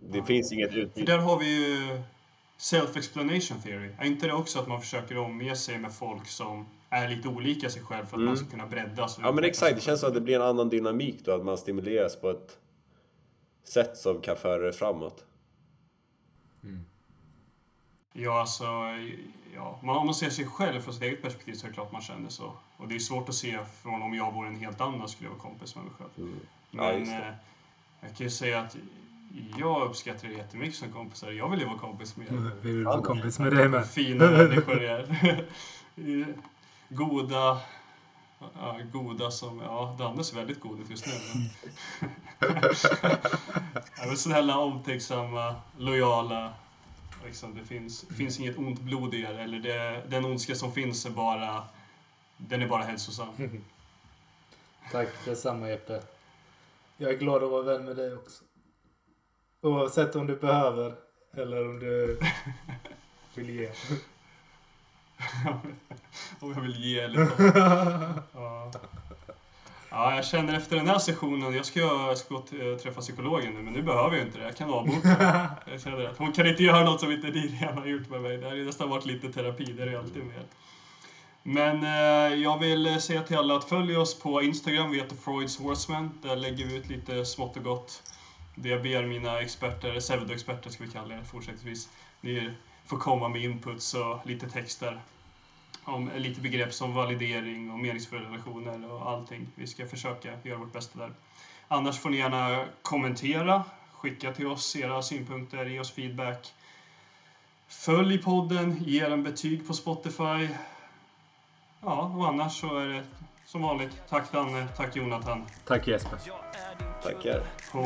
det finns inget utbyte. där har vi ju self-explanation theory. Är inte det också att man försöker omge sig med folk som är lite olika sig själv för att man ska kunna breddas? Mm. Ja men exakt, det känns som att det blir en annan dynamik då, att man stimuleras på ett sätt som kan föra det framåt. Ja, alltså, ja. Man, om man ser sig själv från sitt eget perspektiv så är det klart man känner så. Och det är svårt att se från om jag vore en helt annan skulle jag vara kompis med mig själv. Ja, Men det. eh, jag kan ju säga att jag uppskattar det jättemycket som kompisar. Jag vill ju vara kompis med er. Vi vill vara kompis med dig med. Fina människor är. goda. Ja, goda som... Ja, Danne ser väldigt god ut just nu. Men, snälla, omtänksamma, lojala. Liksom, det finns, finns inget ont blod i er. Eller det, den ondska som finns är bara... Den är bara hälsosam. Tack detsamma Jeppe. Jag är glad att vara vän med dig också. Oavsett om du behöver eller om du vill ge. Om jag vill ge lite. Ja. ja, jag känner efter den här sessionen, jag ska, jag ska gå till- träffa psykologen nu, men nu behöver jag inte det. Jag kan avboka. Jag känner att hon kan inte göra något som inte ni redan har gjort med mig. Det har ju nästan varit lite terapi, det är det alltid med. Men eh, jag vill säga till alla att följ oss på Instagram, vi heter Freuds Horseman. Där lägger vi ut lite smått och gott. Det jag ber mina experter, pseudoexperter ska vi kalla er fortsättningsvis. Ni får komma med inputs och lite texter om lite begrepp som validering och meningsfulla relationer och allting. Vi ska försöka göra vårt bästa där. Annars får ni gärna kommentera, skicka till oss era synpunkter, ge oss feedback. Följ podden, ge den betyg på Spotify. Ja, och annars så är det som vanligt. Tack Danne, tack Jonathan. Tack Jesper. Tackar. På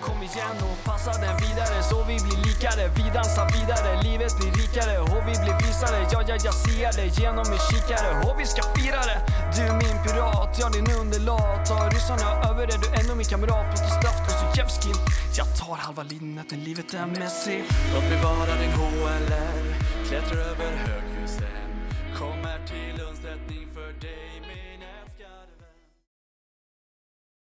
Kom igen och passa den vidare så vi blir likare. Vi dansar vidare, livet blir rikare. Och vi blir visare. Ja, ja, jag ser det genom min kikare. Och vi ska fira det. Du min pirat, jag din underlat. Tar ryssarna över är du ändå min kamrat. På straff och så Jevskij Jag tar halva linnet när livet är Messi Låt mig vara din HLR Klättrar över hög